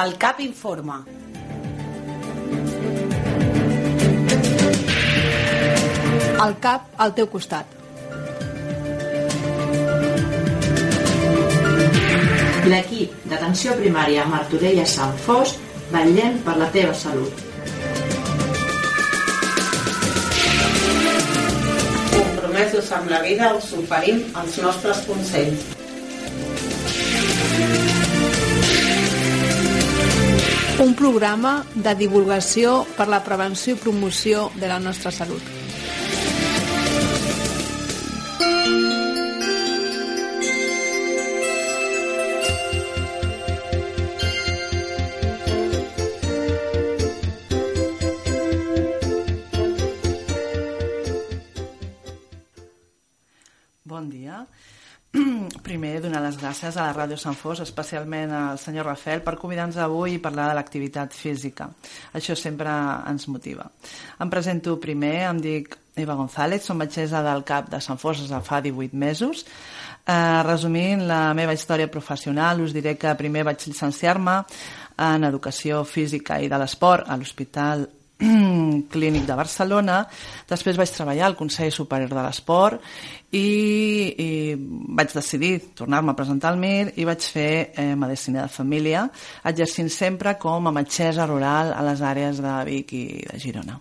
El CAP informa. El CAP al teu costat. L'equip d'atenció primària Martorella Sant Fos vetllem per la teva salut. Compromesos amb la vida us oferim els nostres consells. Un programa de divulgació per la prevenció i promoció de la nostra salut. Gràcies a la Ràdio Sant Fos, especialment al senyor Rafel, per convidar-nos avui i parlar de l'activitat física. Això sempre ens motiva. Em presento primer, em dic Eva González, som metgessa del CAP de Sant Fos des de fa 18 mesos. Eh, resumint la meva història professional, us diré que primer vaig llicenciar-me en Educació Física i de l'Esport a l'Hospital Clínic de Barcelona, després vaig treballar al Consell Superior de l'Esport i, i vaig decidir tornar-me a presentar al MIR i vaig fer eh, Medicina de Família, exercint sempre com a metgessa rural a les àrees de Vic i de Girona.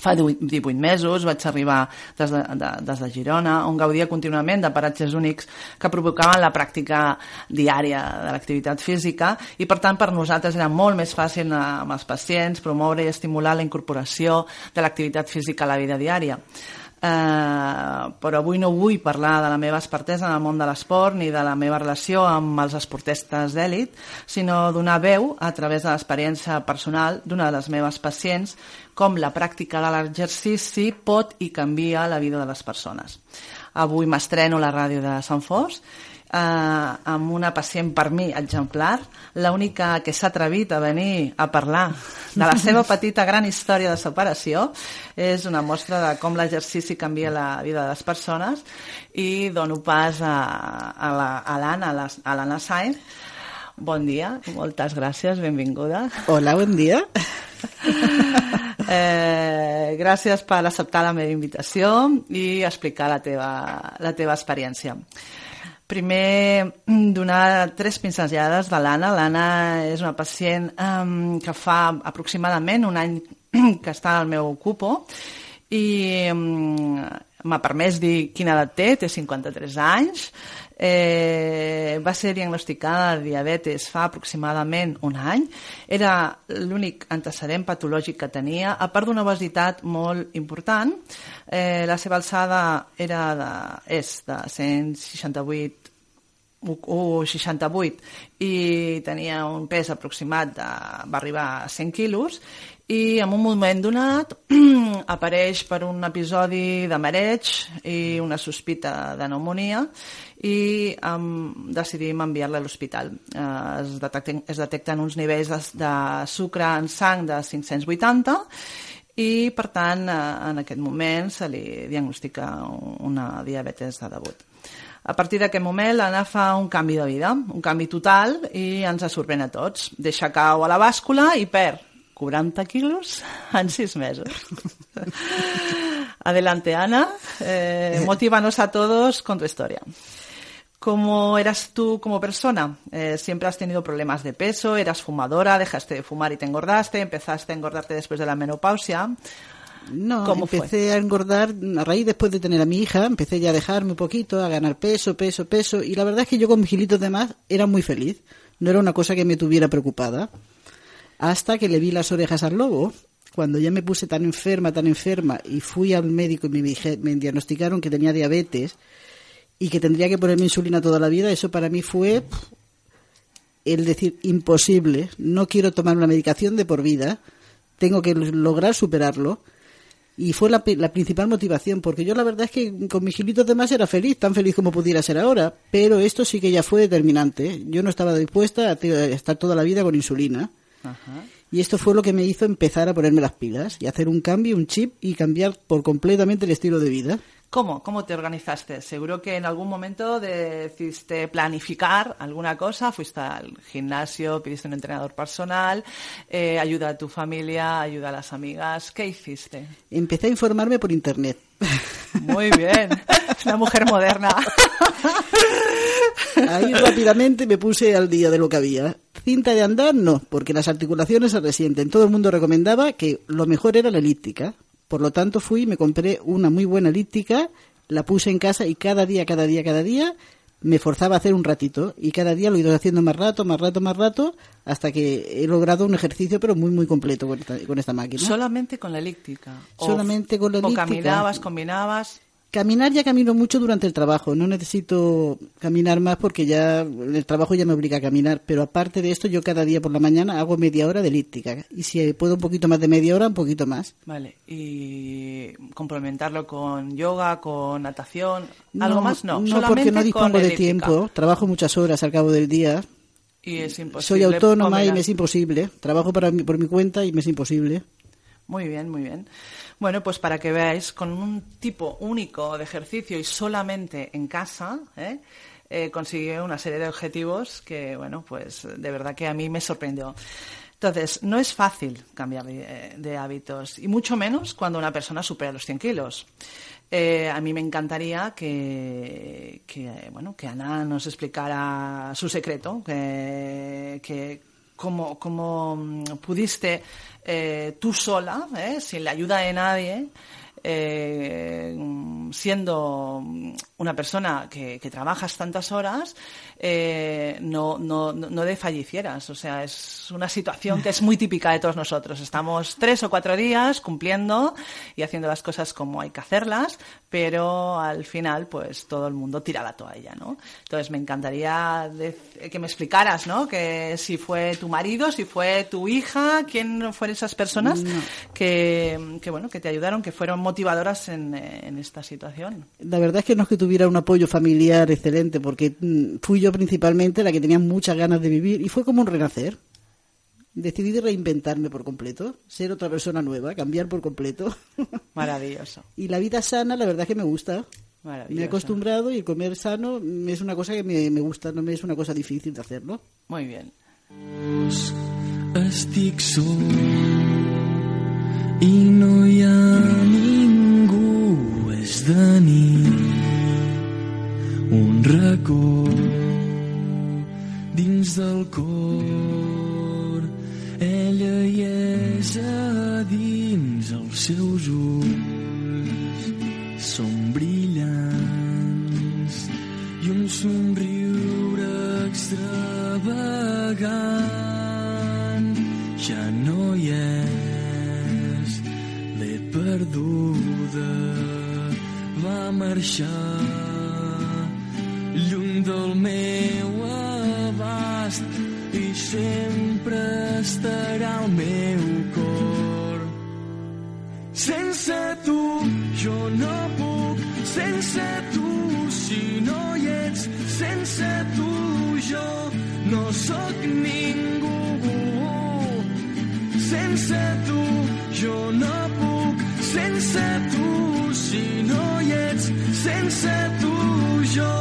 Fa 18 mesos vaig arribar des de, de, des de Girona, on gaudia contínuament de paratges únics que provocaven la pràctica diària de l'activitat física i, per tant, per nosaltres era molt més fàcil amb els pacients promoure i estimular la incorporació de l'activitat física a la vida diària. Eh, però avui no vull parlar de la meva expertesa en el món de l'esport ni de la meva relació amb els esportistes d'èlit, sinó donar veu a través de l'experiència personal d'una de les meves pacients com la pràctica de l'exercici pot i canvia la vida de les persones. Avui m'estreno la ràdio de Sant Fos eh, amb una pacient per mi exemplar, l'única que s'ha atrevit a venir a parlar de la seva petita gran història de separació, és una mostra de com l'exercici canvia la vida de les persones i dono pas a, a l'Anna, la, a l'Anna Sainz. Bon dia, moltes gràcies, benvinguda. Hola, bon dia. Eh, gràcies per acceptar la meva invitació i explicar la teva, la teva experiència. Primer, donar tres pinzellades de l'Anna. L'Anna és una pacient um, que fa aproximadament un any que està al meu cupo i um, m'ha permès dir quina edat té, té 53 anys, eh, va ser diagnosticada de diabetes fa aproximadament un any, era l'únic antecedent patològic que tenia, a part d'una obesitat molt important, eh, la seva alçada era de, és de 168 1,68 i tenia un pes aproximat de, va arribar a 100 quilos i en un moment donat apareix per un episodi de mareig i una sospita de pneumonia i um, decidim enviar-la a l'hospital. Uh, es, detecten, es detecten uns nivells de, de sucre en sang de 580 i, per tant, uh, en aquest moment se li diagnostica una diabetes de debut. A partir d'aquest moment l'Anna fa un canvi de vida, un canvi total i ens sorprèn a tots. Deixa cau a la bàscula i perd 40 quilos en 6 mesos. Adelante, Ana. Eh, motívanos a todos con tu historia. ¿Cómo eras tú como persona? Eh, ¿Siempre has tenido problemas de peso? ¿Eras fumadora? ¿Dejaste de fumar y te engordaste? ¿Empezaste a engordarte después de la menopausia? No, ¿Cómo empecé fue? a engordar a raíz después de tener a mi hija, empecé ya a dejarme un poquito, a ganar peso, peso, peso, y la verdad es que yo con mis kilitos de más era muy feliz, no era una cosa que me tuviera preocupada, hasta que le vi las orejas al lobo, cuando ya me puse tan enferma, tan enferma, y fui al médico y me, diagnosticaron que tenía diabetes y que tendría que ponerme insulina toda la vida, eso para mí fue el decir imposible, no quiero tomar una medicación de por vida, tengo que lograr superarlo. Y fue la, la, principal motivación, porque yo la verdad es que con mis kilitos de más era feliz, tan feliz como pudiera ser ahora, pero esto sí que ya fue determinante. Yo no estaba dispuesta a estar toda la vida con insulina. Ajá. Y esto fue lo que me hizo empezar a ponerme las pilas y hacer un cambio, un chip y cambiar por completamente el estilo de vida. ¿Cómo? ¿Cómo te organizaste? Seguro que en algún momento decidiste planificar alguna cosa, fuiste al gimnasio, pidiste un entrenador personal, eh, ayuda a tu familia, ayuda a las amigas. ¿Qué hiciste? Empecé a informarme por internet. Muy bien, una mujer moderna. Ahí rápidamente me puse al día de lo que había. Cinta de andar, no, porque las articulaciones se resienten. Todo el mundo recomendaba que lo mejor era la elíptica. Por lo tanto, fui y me compré una muy buena elíptica, la puse en casa y cada día, cada día, cada día me forzaba a hacer un ratito. Y cada día lo he ido haciendo más rato, más rato, más rato, hasta que he logrado un ejercicio, pero muy, muy completo con esta, con esta máquina. Solamente con la elíptica. O- Solamente con la O elíptica. caminabas, combinabas. Caminar ya camino mucho durante el trabajo, no necesito caminar más porque ya el trabajo ya me obliga a caminar, pero aparte de esto yo cada día por la mañana hago media hora de elíptica y si puedo un poquito más de media hora, un poquito más. Vale. Y complementarlo con yoga, con natación. ¿Algo más? No. No, solamente porque no dispongo de tiempo, trabajo muchas horas al cabo del día, Y es imposible. soy autónoma y me es imposible, trabajo para mi- por mi cuenta y me es imposible. Muy bien, muy bien. Bueno, pues para que veáis, con un tipo único de ejercicio y solamente en casa, ¿eh? eh, consigue una serie de objetivos que, bueno, pues de verdad que a mí me sorprendió. Entonces, no es fácil cambiar de, de hábitos, y mucho menos cuando una persona supera los 100 kilos. Eh, a mí me encantaría que, bueno, que Ana nos explicara su secreto, que cómo, cómo mm, pudiste eh, tú sola, ¿eh? sin la ayuda de nadie, eh, siendo una persona que, que trabajas tantas horas, eh, no, no, no no desfallecieras. O sea, es una situación que es muy típica de todos nosotros. Estamos tres o cuatro días cumpliendo y haciendo las cosas como hay que hacerlas, pero al final, pues todo el mundo tira la toalla, ¿no? Entonces me encantaría que me explicaras, ¿no? Que si fue tu marido, si fue tu hija, quién fueron esas personas que, que, bueno, que te ayudaron, que fueron motivadoras en, eh, en esta situación. La verdad es que no es que tuviera un apoyo familiar excelente, porque mm, fui yo principalmente la que tenía muchas ganas de vivir y fue como un renacer. Decidí reinventarme por completo, ser otra persona nueva, cambiar por completo. Maravilloso. y la vida sana, la verdad es que me gusta. Maravilloso. Me he acostumbrado y el comer sano es una cosa que me, me gusta, no me es una cosa difícil de hacerlo. Muy bien. I no hi ha ningú, és de nit. Un racó dins del cor, ella hi és a dins els seus ulls. Són brillants i un somriure extravagant ja no hi és perduda va marxar lluny del meu abast i sempre estarà al meu cor sense tu jo no puc, sense tu si no hi ets, sense tu jo no sóc ningú. Sense tu sense tu si no hi ets, sense tu jo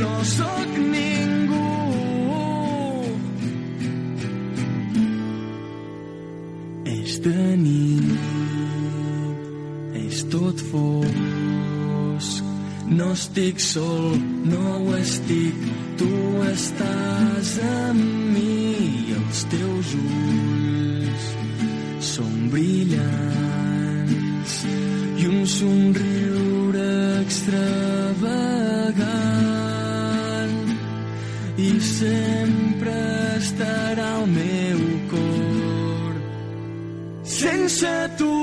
no sóc ningú. És de nit, és tot fosc. No estic sol, no ho estic, tu estàs amb mi i els teus ulls són brillants somriure extravagant i sempre estarà al meu cor. Sense tu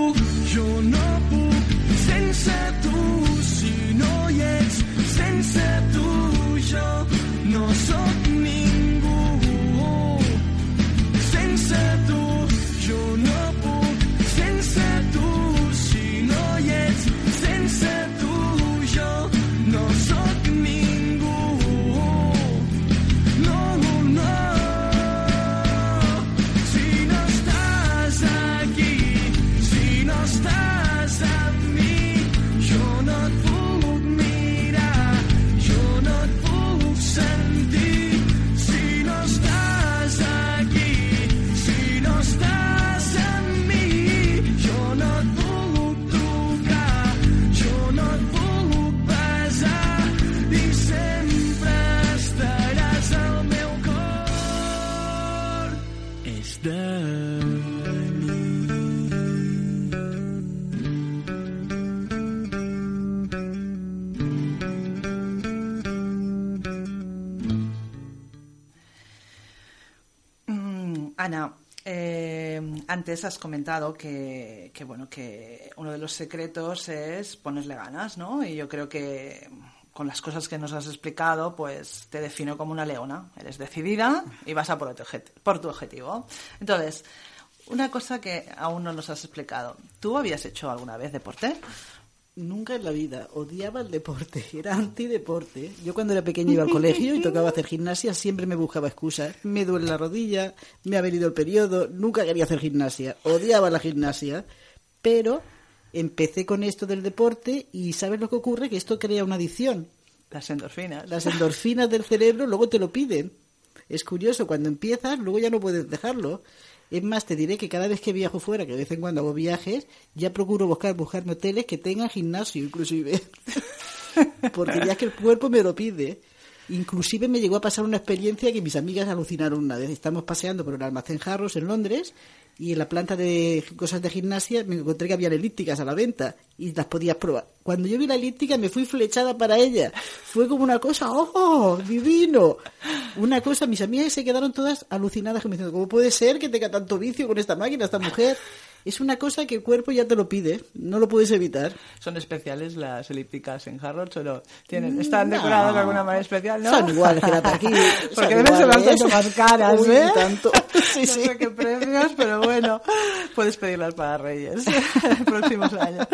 jo no antes has comentado que, que, bueno, que uno de los secretos es ponerle ganas, ¿no? Y yo creo que con las cosas que nos has explicado, pues te defino como una leona. Eres decidida y vas a por tu, por tu objetivo. Entonces, una cosa que aún no nos has explicado. ¿Tú habías hecho alguna vez deporte? Nunca en la vida. Odiaba el deporte. Era antideporte. Yo cuando era pequeña iba al colegio y tocaba hacer gimnasia, siempre me buscaba excusas. Me duele la rodilla, me ha venido el periodo, nunca quería hacer gimnasia. Odiaba la gimnasia. Pero empecé con esto del deporte y ¿sabes lo que ocurre? Que esto crea una adicción. Las endorfinas. Las endorfinas del cerebro luego te lo piden. Es curioso, cuando empiezas, luego ya no puedes dejarlo. Es más, te diré que cada vez que viajo fuera, que de vez en cuando hago viajes, ya procuro buscar, buscarme hoteles que tengan gimnasio, inclusive. Porque ya es que el cuerpo me lo pide. Inclusive me llegó a pasar una experiencia que mis amigas alucinaron una vez. Estamos paseando por el almacén Jarros en Londres y en la planta de cosas de gimnasia me encontré que había elípticas a la venta y las podías probar. Cuando yo vi la elíptica me fui flechada para ella. Fue como una cosa, ¡oh, divino! Una cosa, mis amigas se quedaron todas alucinadas como diciendo, ¿cómo puede ser que tenga tanto vicio con esta máquina, esta mujer? Es una cosa que el cuerpo ya te lo pide, no lo puedes evitar. ¿Son especiales las elípticas en Harrods o no? ¿Tienen, ¿Están decoradas de alguna manera especial? ¿no? Son iguales que de aquí. Porque deben ser bastante más caras, Uy, ¿eh? tanto. Sí, no sí. sé qué precios, pero bueno, puedes pedirlas para Reyes próximos años.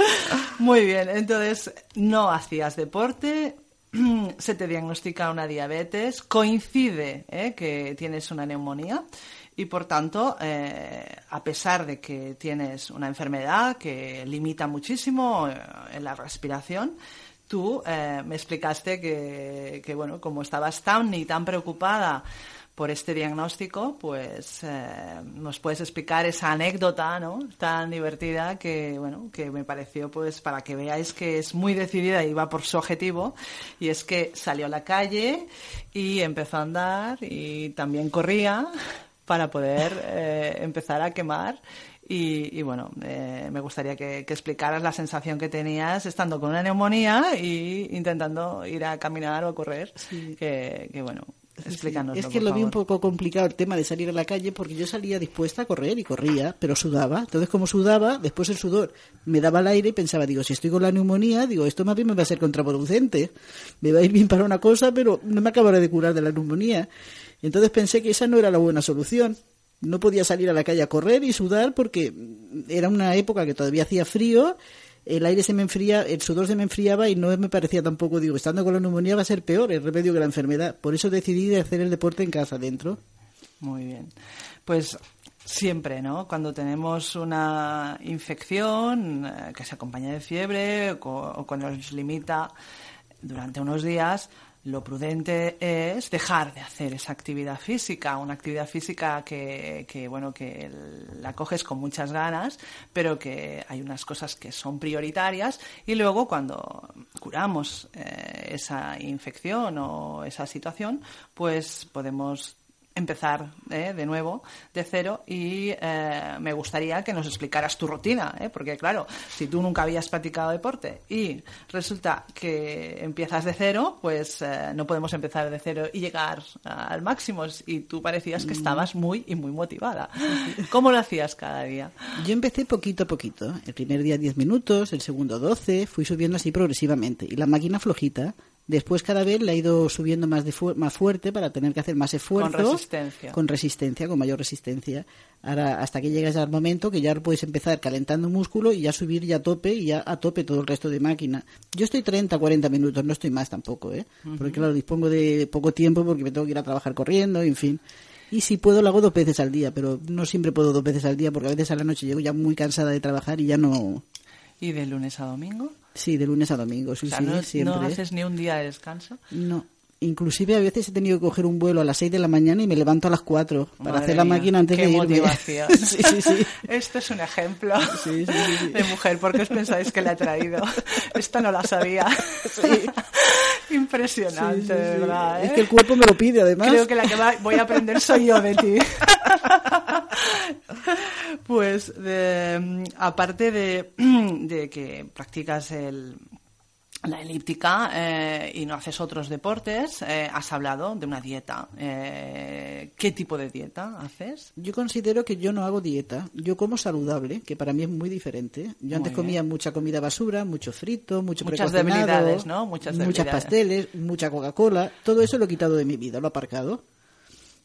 Muy bien, entonces no hacías deporte, se te diagnostica una diabetes, coincide ¿eh? que tienes una neumonía y por tanto, eh, a pesar de que tienes una enfermedad que limita muchísimo eh, en la respiración, tú eh, me explicaste que, que, bueno, como estabas tan y tan preocupada por este diagnóstico, pues nos puedes explicar esa anécdota, ¿no? Tan divertida que, bueno, que me pareció, pues, para que veáis que es muy decidida y va por su objetivo. Y es que salió a la calle y empezó a andar y también corría para poder eh, empezar a quemar. Y, y bueno, eh, me gustaría que, que explicaras la sensación que tenías estando con una neumonía y intentando ir a caminar o a correr. Que, que bueno, explícanos. Es que lo vi un poco complicado el tema de salir a la calle porque yo salía dispuesta a correr y corría, pero sudaba. Entonces, como sudaba, después el sudor me daba el aire y pensaba, digo, si estoy con la neumonía, digo, esto más bien me va a ser contraproducente. Me va a ir bien para una cosa, pero no me acabaré de curar de la neumonía. Entonces pensé que esa no era la buena solución. No podía salir a la calle a correr y sudar porque era una época que todavía hacía frío el aire se me enfría, el sudor se me enfriaba y no me parecía tampoco, digo, estando con la neumonía va a ser peor el remedio que la enfermedad. Por eso decidí de hacer el deporte en casa, dentro. Muy bien. Pues siempre, ¿no? Cuando tenemos una infección eh, que se acompaña de fiebre o, o cuando nos limita durante unos días, lo prudente es dejar de hacer esa actividad física, una actividad física que, que, bueno, que la coges con muchas ganas, pero que hay unas cosas que son prioritarias y luego cuando curamos eh, esa infección o esa situación, pues podemos empezar eh, de nuevo, de cero, y eh, me gustaría que nos explicaras tu rutina, ¿eh? porque claro, si tú nunca habías practicado deporte y resulta que empiezas de cero, pues eh, no podemos empezar de cero y llegar al máximo, y tú parecías que estabas muy y muy motivada. ¿Cómo lo hacías cada día? Yo empecé poquito a poquito. El primer día 10 minutos, el segundo 12, fui subiendo así progresivamente. Y la máquina flojita, Después cada vez le ha ido subiendo más, de fu más fuerte para tener que hacer más esfuerzo. Con resistencia. Con resistencia, con mayor resistencia. Ahora, hasta que llegas al momento que ya puedes empezar calentando músculo y ya subir ya a tope y ya a tope todo el resto de máquina. Yo estoy 30, 40 minutos, no estoy más tampoco, ¿eh? Uh -huh. Porque claro, dispongo de poco tiempo porque me tengo que ir a trabajar corriendo, en fin. Y si puedo lo hago dos veces al día, pero no siempre puedo dos veces al día porque a veces a la noche llego ya muy cansada de trabajar y ya no... ¿Y de lunes a domingo? Sí, de lunes a domingo, sí, o sea, sí, no, siempre. ¿No haces ni un día de descanso? No. Inclusive a veces he tenido que coger un vuelo a las 6 de la mañana y me levanto a las 4 para Madre hacer la mía, máquina antes qué de irme. motivación. sí, sí, sí. Esto es un ejemplo de mujer. ¿Por qué os pensáis que la he traído? Esta no la sabía. Impresionante, de verdad. Es ¿eh? que el cuerpo me lo pide, además. Creo que la que voy a aprender soy yo de ti. Pues, de- aparte de, de que practicas el, la elíptica eh, y no haces otros deportes, eh, has hablado de una dieta. Eh, ¿Qué tipo de dieta haces? Yo considero que yo no hago dieta. Yo como saludable, que para mí es muy diferente. Yo antes bien. comía mucha comida basura, mucho frito, mucho Muchas debilidades, ¿no? Muchas muchas debilidades. pasteles, mucha Coca-Cola. Todo eso lo he quitado de mi vida, lo he aparcado.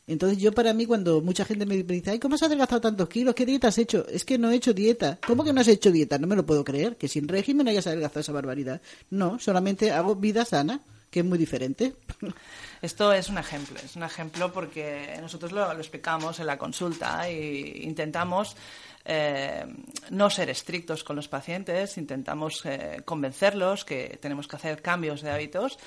Entonces yo para mí cuando mucha gente me dice, ay, ¿cómo has adelgazado tantos kilos? ¿Qué dieta has hecho? Es que no he hecho dieta. ¿Cómo que no has hecho dieta? No me lo puedo creer, que sin régimen hayas adelgazado esa barbaridad. No, solamente hago vida sana, que es muy diferente. Esto es un ejemplo, es un ejemplo porque nosotros lo, explicamos en la consulta e intentamos eh, no ser estrictos con los pacientes, intentamos eh, convencerlos que tenemos que hacer cambios de hábitos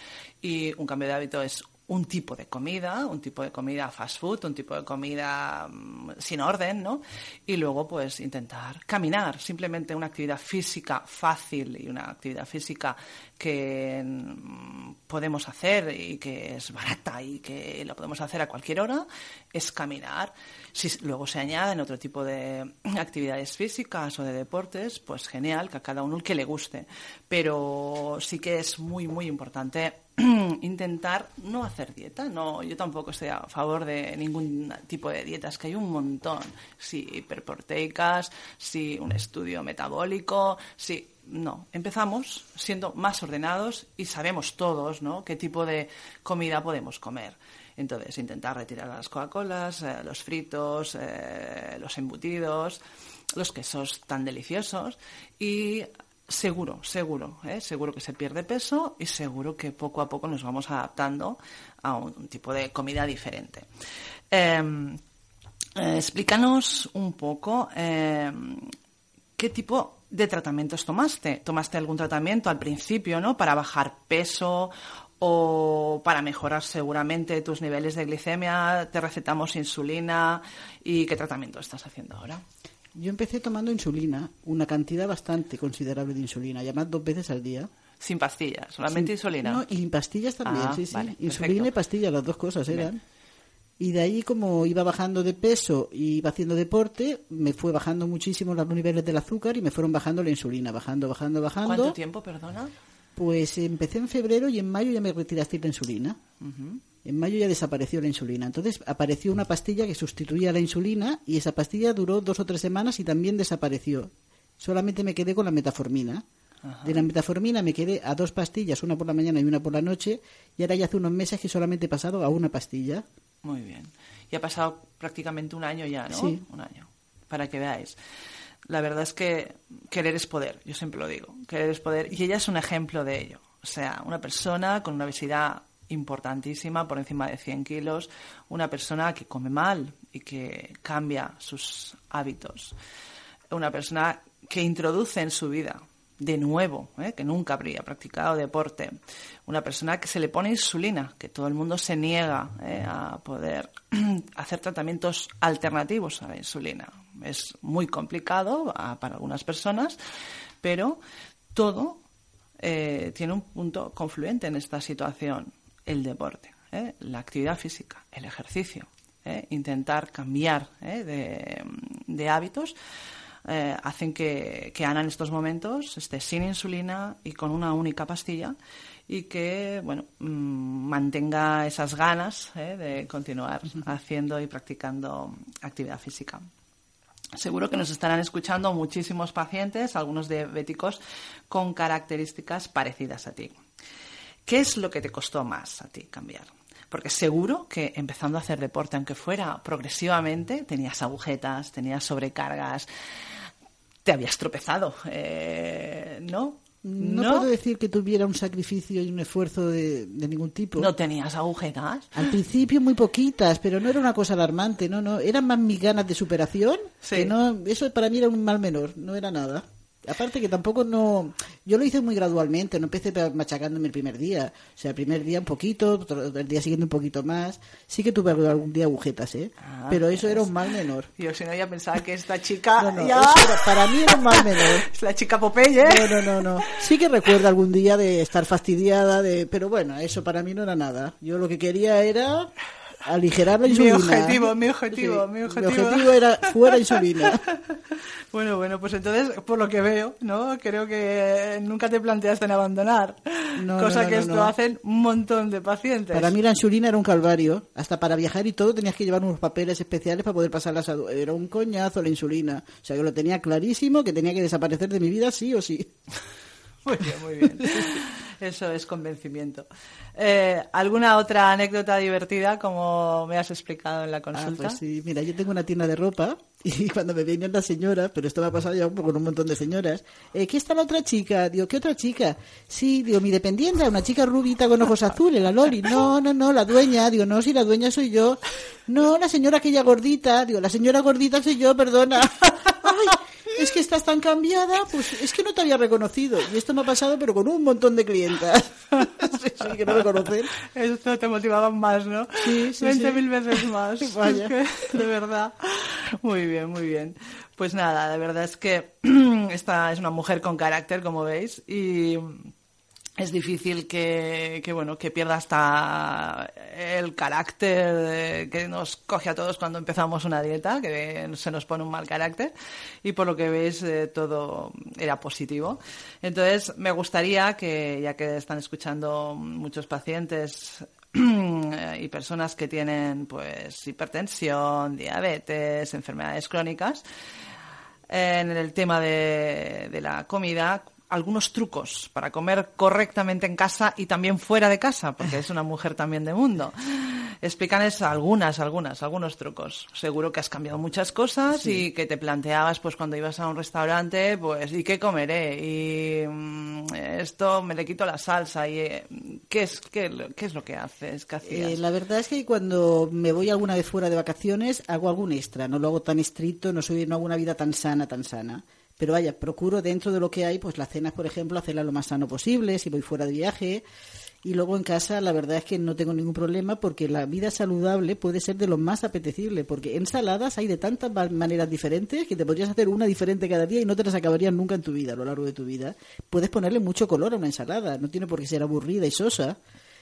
y un cambio de hábito es un tipo de comida, un tipo de comida fast food, un tipo de comida mm, sin orden, ¿no? Y luego, pues, intentar caminar, simplemente una actividad física fácil y una actividad física que mm, podemos hacer y que es barata y que la podemos hacer a cualquier hora, es caminar. Si luego se añaden otro tipo de actividades físicas o de deportes, pues genial, que a cada uno el que le guste. Pero sí que es muy, muy importante intentar no hacer dieta. No, yo tampoco estoy a favor de ningún tipo de dietas, que hay un montón. Sí, hiperproteicas, sí, un estudio metabólico, sí. No, empezamos siendo más ordenados y sabemos todos, ¿no? Qué tipo de comida podemos comer. Entonces, intentar retirar las Coca-Colas, eh, los fritos, eh, los embutidos, los quesos tan deliciosos y seguro, seguro, ¿eh? seguro que se pierde peso y seguro que poco a poco nos vamos adaptando a un, tipo de comida diferente. Eh, eh, explícanos un poco eh, qué tipo de tratamientos tomaste. ¿Tomaste algún tratamiento al principio, no? Para bajar peso o para mejorar seguramente tus niveles de glicemia. Te recetamos insulina. ¿Y qué tratamiento estás haciendo ahora? Yo empecé tomando insulina, una cantidad bastante considerable de insulina, además dos veces al día. Sin pastillas, solamente insulina. No, y pastillas también, Ah, sí, sí. vale, Insulina y pastillas, las dos cosas Bien. eran. Y de ahí, como iba bajando de peso y iba haciendo deporte, me fue bajando muchísimo los niveles del azúcar y me fueron bajando la insulina, bajando, bajando, bajando. ¿Cuánto tiempo, perdona? Pues empecé en febrero y en mayo ya me retiraste la insulina. En mayo ya desapareció la insulina. Entonces apareció una pastilla que sustituía la insulina y esa pastilla duró dos o tres semanas y también desapareció. Solamente me quedé con la metaformina. De la metaformina me quedé a dos pastillas, una por la mañana y una por la noche, y ahora ya hace unos meses que solamente he pasado a una pastilla. Muy bien. Y ha pasado prácticamente un año ya, ¿no? Sí. Un año. Para que veáis. La verdad es que querer es poder, yo siempre lo digo. Querer es poder. Y ella es un ejemplo de ello. O sea, una persona con una obesidad importantísima, por encima de 100 kilos, una persona que come mal y que cambia sus hábitos. Una persona que introduce en su vida de nuevo, ¿eh? que nunca habría practicado deporte, una persona que se le pone insulina, que todo el mundo se niega ¿eh? a poder hacer tratamientos alternativos a la insulina. Es muy complicado ah, para algunas personas, pero todo eh, tiene un punto confluente en esta situación, el deporte, ¿eh? la actividad física, el ejercicio, ¿eh? intentar cambiar ¿eh? de, de hábitos hacen que, que Ana en estos momentos esté sin insulina y con una única pastilla y que bueno mm, mantenga esas ganas de continuar haciendo y practicando actividad física. Seguro que nos estarán escuchando muchísimos pacientes, algunos diabéticos con características parecidas a ti. ¿Qué es lo que te costó más a ti cambiar? Porque seguro que empezando a hacer deporte, aunque fuera progresivamente, tenías agujetas, tenías sobrecargas, te habías tropezado, eh, ¿no? No, puedo decir que tuviera un sacrificio y un esfuerzo de, de ningún tipo. ¿No tenías agujetas? Al principio muy poquitas, pero no era una cosa alarmante, no, no, eran más mis ganas de superación, Sí. que no, eso para mí era un mal menor, no era nada. Aparte que tampoco no, yo lo hice muy gradualmente, no empecé machacándome el primer día, o sea, el primer día un poquito, otro- el día siguiente un poquito más, sí que tuve algún día agujetas, ¿eh? Ah, pero eso era un mal menor. Yo si no ya pensaba que esta chica No, no, ya eso era- para mí era un mal menor. es la chica Popeye. No, no, no, no. Sí que recuerdo algún día de estar fastidiada, de, pero bueno, eso para mí no era nada. Yo lo que quería era aligerar la Mi insulina. objetivo, mi objetivo, mi objetivo. objetivo era fuera insulina. Bueno, bueno, pues entonces, por lo que veo, ¿no? Creo que nunca te planteaste en abandonar. No, cosa no, no, que esto hacen un montón de pacientes. Para mí la insulina era un calvario. Hasta para viajar y todo tenías que llevar unos papeles especiales para poder pasar las adu- Era un coñazo la insulina. O sea, yo lo tenía clarísimo que tenía que desaparecer de mi vida sí o sí. Muy bien, muy bien. Eso es convencimiento. Eh, ¿Alguna otra anécdota divertida, como me has explicado en la Ah, consulta? pues sí, mira, yo tengo una tienda de ropa y cuando me venían las señoras, pero esto me ha pasado ya con un montón de señoras, eh, ¿qué está la otra chica? Digo, ¿qué otra chica? Sí, digo, mi dependiente, una chica rubita con ojos azules, la Loli. No, no, no, la dueña. Digo, no, si la dueña soy yo. No, la señora aquella gordita. Digo, la señora gordita soy yo, perdona. Ay, es que estás tan cambiada, pues es que no te había reconocido. Y esto me ha pasado, pero con un montón de clientas. sí, sí, que no me conocen. Esto te motivaba más, ¿no? Sí, sí, 20 sí. mil veces más. Vaya. Es que, de verdad. Muy bien, muy bien. Pues nada, de verdad es que esta es una mujer con carácter, como veis, y es difícil que, que, bueno que pierda hasta el carácter que nos coge a todos cuando empezamos una dieta que se nos pone un mal carácter y por lo que veis eh, todo era positivo. Entonces me gustaría que ya que están escuchando muchos pacientes y personas que tienen pues hipertensión diabetes enfermedades crónicas en el tema de, de la comida algunos trucos para comer correctamente en casa y también fuera de casa, porque es una mujer también de mundo. Explícanos algunas, algunas, algunos trucos. Seguro que has cambiado muchas cosas y que te planteabas, pues cuando ibas a un restaurante, pues, ¿y qué comeré? Y mm, esto me le quito la salsa. y eh, ¿qué, es, qué, qué es lo que haces? ¿Qué hacías? Eh, la verdad es que cuando me voy alguna vez fuera de vacaciones hago algún extra, no lo hago tan estricto, no soy no hago una vida tan sana, tan sana. Pero vaya, procuro dentro de lo que hay, pues las cenas, por ejemplo, hacerlas lo más sano posible, si voy fuera de viaje. Y luego en casa, la verdad es que no tengo ningún problema porque la vida saludable puede ser de lo más apetecible. Porque ensaladas hay de tantas ma- maneras diferentes que te podrías hacer una diferente cada día y no te las acabarías nunca en tu vida, a lo largo de tu vida. Puedes ponerle mucho color a una ensalada, no tiene por qué ser aburrida y sosa.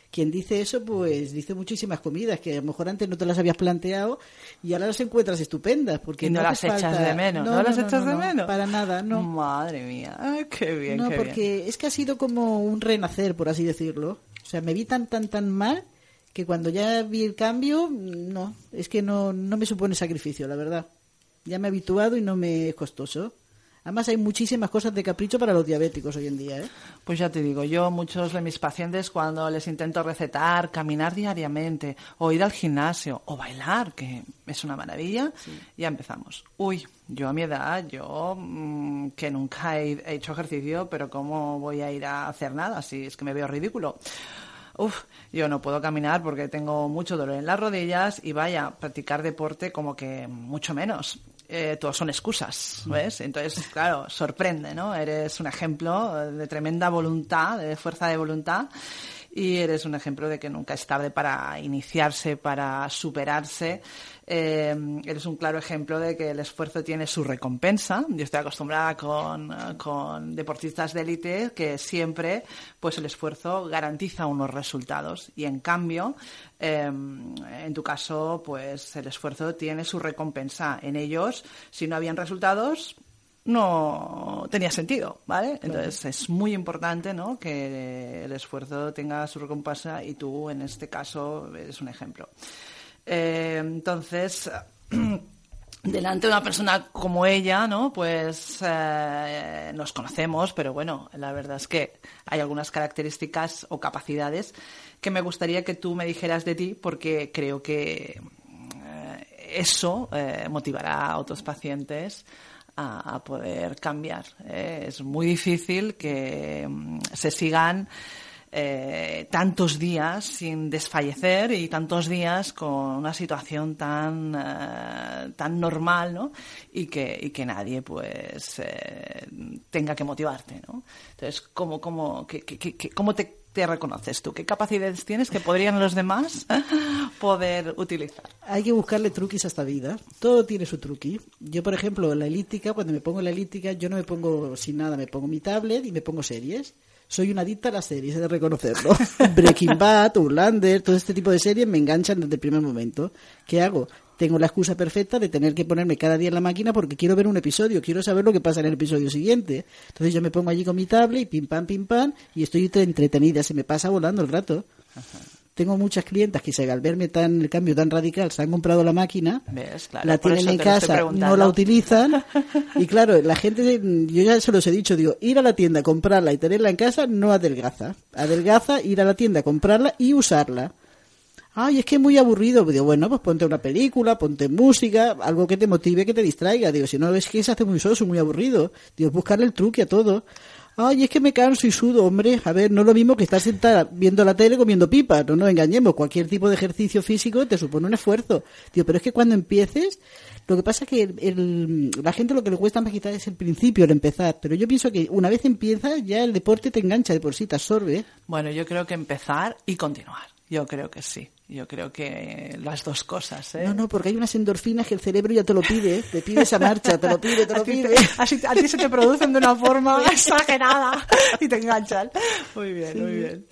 Quien dice eso, pues dice muchísimas comidas que a lo mejor antes no te las habías planteado y ahora las encuentras estupendas. Porque y no, no las echas falta- de menos, ¿no, las echas de no, menos? Para nada, no. Madre mía, Ay, qué bien, no, qué bien. porque es que ha sido como un renacer, por así decirlo. O sea, me vi tan, tan, tan mal que cuando ya vi el cambio, no, es que no, no me supone sacrificio, la verdad. Ya me he habituado y no me es costoso. Además, hay muchísimas cosas de capricho para los diabéticos hoy en día, ¿eh? Pues ya te digo, yo muchos de mis pacientes cuando les intento recetar caminar diariamente o ir al gimnasio o bailar, que es una maravilla, ya empezamos. Uy, yo a mi edad, yo mm, que nunca he, he hecho ejercicio, pero ¿cómo voy a ir a hacer nada si es que me veo ridículo? Uf, yo no puedo caminar porque tengo mucho dolor en las rodillas y vaya, practicar deporte como que mucho menos. Eh, todos son excusas, ¿ves? Entonces, claro, sorprende, ¿no? Eres un ejemplo de tremenda voluntad, de fuerza de voluntad y eres un ejemplo de que nunca es tarde para iniciarse, para superarse. Eh, eres un claro ejemplo de que el esfuerzo tiene su recompensa. Yo estoy acostumbrada con, con deportistas de élite que siempre pues el esfuerzo garantiza unos resultados y en cambio eh, en tu caso pues el esfuerzo tiene su recompensa en ellos si no habían resultados no tenía sentido, ¿vale? Entonces es muy importante, ¿no? Que el esfuerzo tenga su recompensa y tú, en este caso, eres un ejemplo. Eh, entonces, delante de una persona como ella, ¿no? Pues eh, nos conocemos, pero bueno, la verdad es que hay algunas características o capacidades que me gustaría que tú me dijeras de ti, porque creo que eh, eso motivará a otros pacientes a, poder cambiar. Es muy difícil que mm, se sigan eh, tantos días sin desfallecer y tantos días con una situación tan eh, tan normal ¿no? y que y que nadie pues eh, tenga que motivarte ¿no? entonces cómo cómo qué- cómo te, te reconoces tú qué capacidades tienes que podrían los demás poder utilizar Hay que buscarle truquis a esta vida. Todo tiene su truqui. Yo, por ejemplo, en la elíptica, cuando me pongo en la elíptica, yo no me pongo sin nada, me pongo mi tablet y me pongo series. Soy una adicta a las series, he de reconocerlo. Breaking Bad, Outlander, todo este tipo de series me enganchan desde el primer momento. ¿Qué hago? Tengo la excusa perfecta de tener que ponerme cada día en la máquina porque quiero ver un episodio, quiero saber lo que pasa en el episodio siguiente. Entonces yo me pongo allí con mi tablet y pim pam, pim pam, y estoy entretenida, se me pasa volando el rato. Tengo muchas clientas que al verme tan el cambio tan radical se han comprado la máquina, ¿Ves? Claro, la tienen en casa, no la utilizan y claro, la gente, yo ya se los he dicho, digo, ir a la tienda, comprarla y tenerla en casa no adelgaza. Adelgaza ir a la tienda, comprarla y usarla. Ay, es que es muy aburrido. Digo, bueno, pues ponte una película, ponte música, algo que te motive, que te distraiga. Digo, si no, es que se hace muy soso, muy aburrido. Digo, buscarle el truque a todo. Ay, es que me canso y sudo, hombre. A ver, no es lo mismo que estar sentada viendo la tele comiendo pipas. No nos engañemos. Cualquier tipo de ejercicio físico te supone un esfuerzo. Digo, pero es que cuando empieces, lo que pasa es que el- el- la gente lo que le cuesta más quizás es el principio, el empezar. Pero yo pienso que una vez empiezas, ya el deporte te engancha de por sí, te absorbe. Bueno, yo creo que empezar y continuar. Yo creo que sí. Yo creo que las dos cosas, ¿eh? No, no, porque hay unas endorfinas que el cerebro ya te lo pide, te pide esa marcha, te lo pide, te lo pide. a ti se te producen de una forma exagerada y te enganchan. Muy bien, muy bien.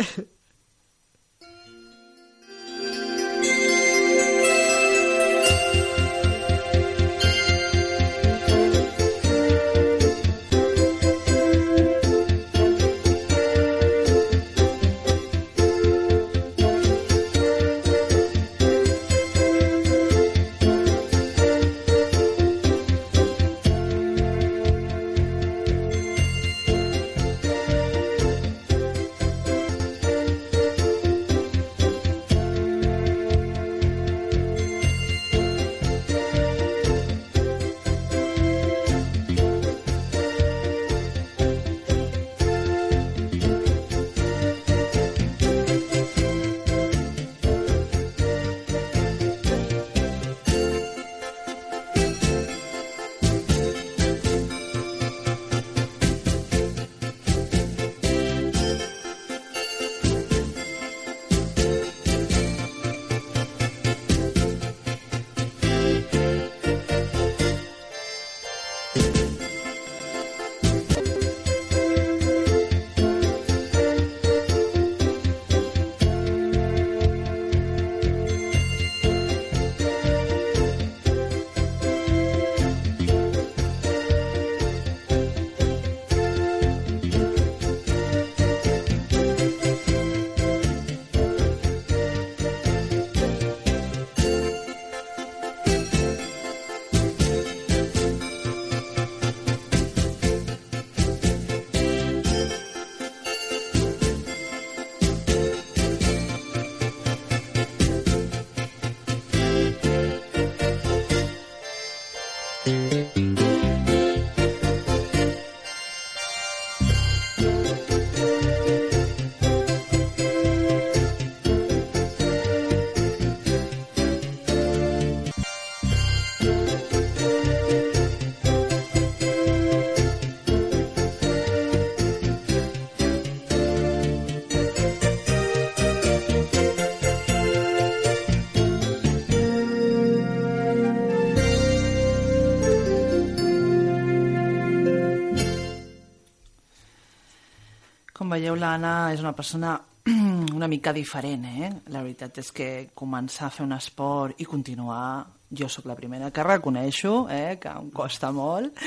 Veieu, l'Anna és una persona una mica diferent, eh? La veritat és que començar a fer un esport i continuar, jo sóc la primera que reconeixo, eh? que em costa molt,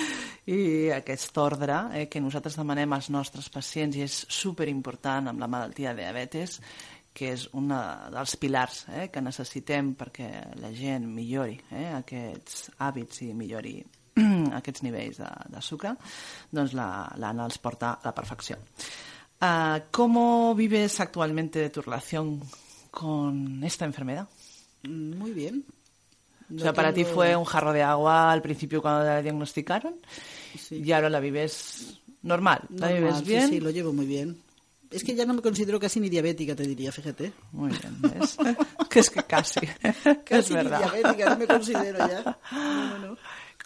i aquest ordre eh? que nosaltres demanem als nostres pacients i és superimportant amb la malaltia de diabetes, que és un dels pilars eh? que necessitem perquè la gent millori eh? aquests hàbits i millori aquests nivells de, de sucre, doncs la- l'Anna els porta a la perfecció. Ah, ¿Cómo vives actualmente tu relación con esta enfermedad? Mm, Muy bien. O sea, para ti fue un jarro de agua al principio cuando la diagnosticaron Sí. y ahora la vives normal, la Normal, vives sí, bien. Sí, lo llevo muy bien. Es que ya no me considero casi ni diabética, te diría, fíjate. Muy bien, ¿ves? que es que casi, es Casi ni verdad. diabética, no me considero ya. No, no.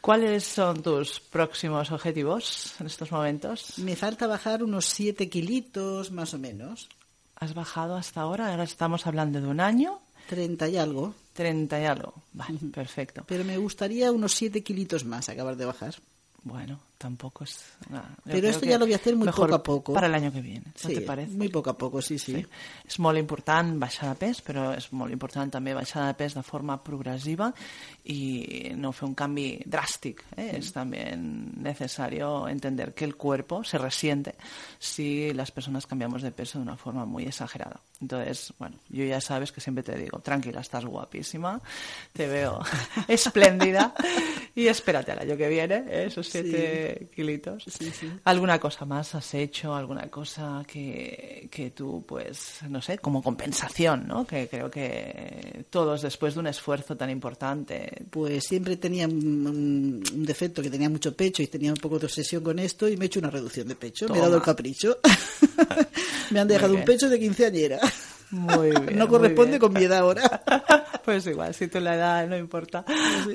¿Cuáles son tus próximos objetivos en estos momentos? Me falta bajar unos 7 kilitos, más o menos. ¿Has bajado hasta ahora? Ahora estamos hablando de un año, 30 y algo. 30 y algo. Vale, perfecto. Pero me gustaría unos 7 kilitos más acabar de bajar. Bueno, tampoco es... Yo Pero esto ya lo voy a hacer muy poco a poco. Para el año que viene, ¿no Sí, te parece? muy poco a poco, sí, sí. Sí. És molt important baixar de pes, però és molt important també baixar de pes de forma progressiva i no fer un canvi dràstic. ¿eh? Es también necesario entender que el cuerpo se resiente si las personas cambiamos de peso de una forma muy exagerada. Entonces, bueno, yo ya sabes que siempre te digo, tranquila, estás guapísima, te veo espléndida y espérate al año que viene, ¿eh? esos siete kilitos. ¿Alguna cosa más has hecho? ¿Alguna cosa que, que tú, pues, no sé, como compensación, ¿no? Que creo que todos, después de un esfuerzo tan importante, Pues siempre tenía un, defecto que tenía mucho pecho y tenía un poco de obsesión con esto y me he hecho una reducción de pecho. Me he dado el capricho. me han dejado un pecho de quinceañera. Muy bien, no corresponde bien. con mi edad ahora. Pues igual, si tú la edad no importa,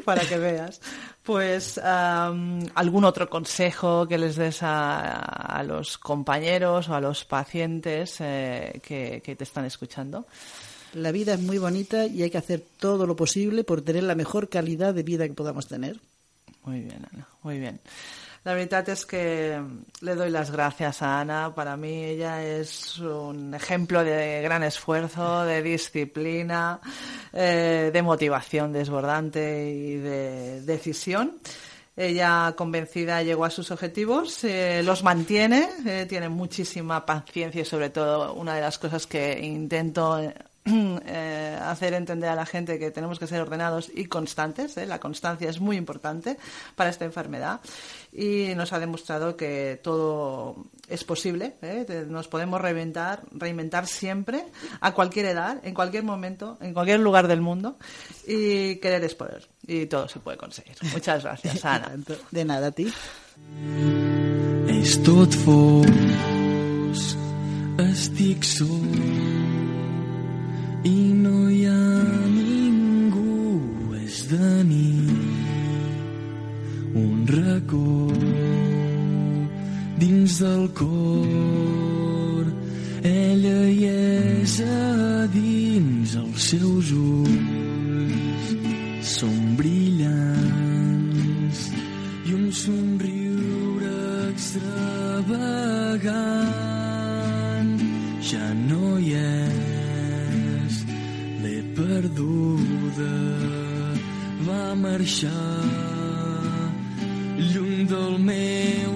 para que veas. Pues algún otro consejo que les des a, a los compañeros o a los pacientes eh, que, que te están escuchando. La vida es muy bonita y hay que hacer todo lo posible por tener la mejor calidad de vida que podamos tener. Muy bien, Ana, muy bien. La verdad es que le doy las gracias a Ana. Para mí ella es un ejemplo de gran esfuerzo, de disciplina, eh, de motivación desbordante y de decisión. Ella convencida llegó a sus objetivos, eh, los mantiene, eh, tiene muchísima paciencia y sobre todo una de las cosas que intento eh, hacer entender a la gente que tenemos que ser ordenados y constantes. ¿eh? La constancia es muy importante para esta enfermedad y nos ha demostrado que todo es posible. ¿eh? Nos podemos reinventar, reinventar siempre, a cualquier edad, en cualquier momento, en cualquier lugar del mundo y querer es poder. Y todo se puede conseguir. Muchas gracias, Ana. De nada, a ti. Estic sol i no hi ha ningú, és de nit. Un racó dins del cor, ella hi és a dins els seus ulls, són brillants i un somriure extravagant ja no marxar lluny del meu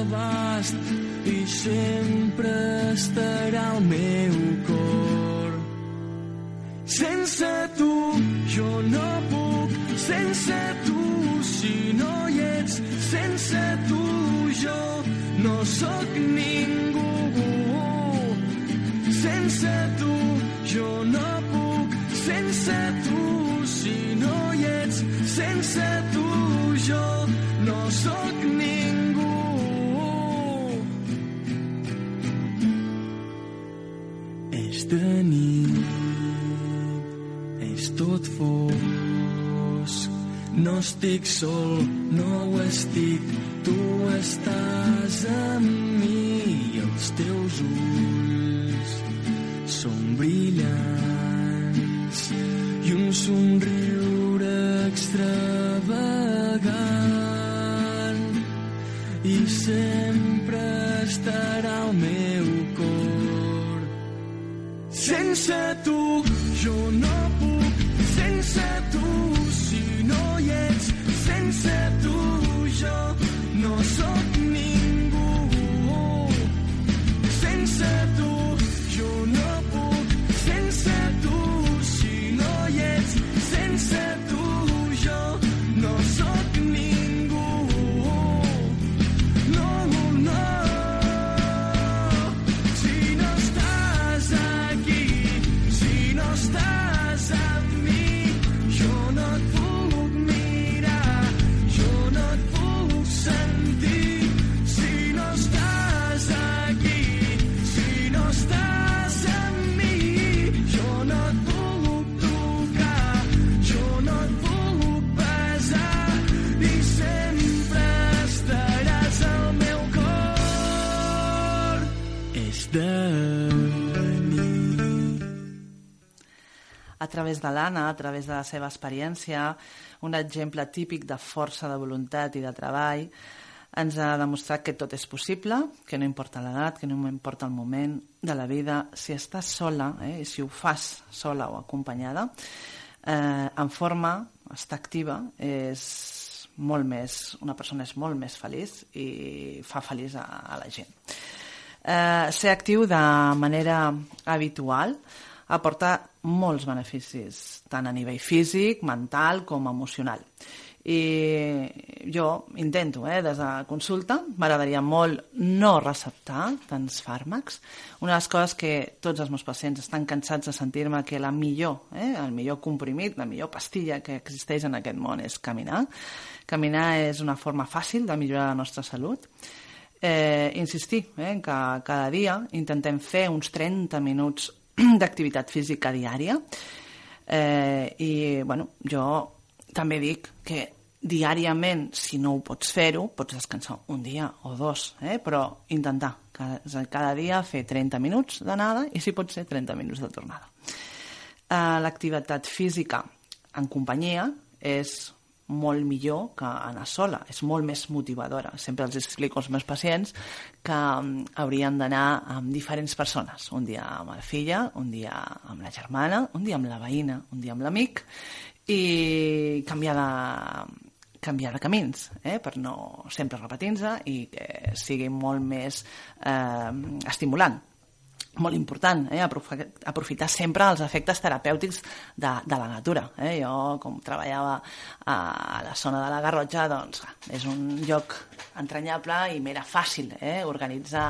abast i sempre estarà al meu cor sense tu jo no puc, sense tu si no hi ets, sense tu jo no sóc ningú. Sense tu jo no puc, sense tu no sóc ningú. És de nit, és tot fosc. No estic sol, no ho estic, tu estàs amb mi i els teus ulls santo a través de l'Anna, a través de la seva experiència, un exemple típic de força de voluntat i de treball, ens ha demostrat que tot és possible, que no importa l'edat, que no importa el moment de la vida, si estàs sola, eh, si ho fas sola o acompanyada, eh, en forma, estar activa, és molt més, una persona és molt més feliç i fa feliç a, a la gent. Eh, ser actiu de manera habitual aporta molts beneficis, tant a nivell físic, mental com emocional. I jo intento, eh, des de consulta, m'agradaria molt no receptar tants fàrmacs. Una de les coses que tots els meus pacients estan cansats de sentir-me que la millor, eh, el millor comprimit, la millor pastilla que existeix en aquest món és caminar. Caminar és una forma fàcil de millorar la nostra salut. Eh, insistir eh, que cada dia intentem fer uns 30 minuts d'activitat física diària eh, i bueno, jo també dic que diàriament, si no ho pots fer-ho, pots descansar un dia o dos, eh? però intentar cada, cada dia fer 30 minuts d'anada i si pot ser 30 minuts de tornada. Eh, L'activitat física en companyia és molt millor que anar sola, és molt més motivadora. Sempre els explico als meus pacients que um, haurien d'anar amb diferents persones. Un dia amb la filla, un dia amb la germana, un dia amb la veïna, un dia amb l'amic, i canviar de, canviar de camins, eh? per no sempre repetir-se i que sigui molt més eh, estimulant molt important, eh? aprofi- aprofitar sempre els efectes terapèutics de, de la natura. Eh? Jo, com treballava a la zona de la Garrotxa, doncs és un lloc entranyable i m'era fàcil eh? organitzar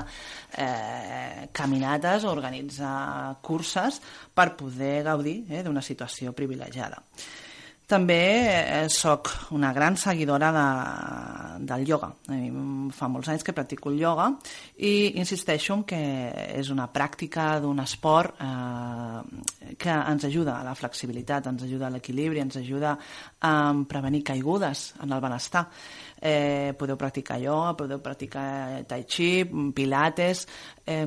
eh, caminates, organitzar curses per poder gaudir eh? d'una situació privilegiada. També eh, sóc una gran seguidora de, del ioga. Fa molts anys que practico el ioga i insisteixo en que és una pràctica d'un esport eh, que ens ajuda a la flexibilitat, ens ajuda a l'equilibri, ens ajuda a prevenir caigudes en el benestar. Eh, podeu practicar ioga, podeu practicar tai chi, pilates... Eh,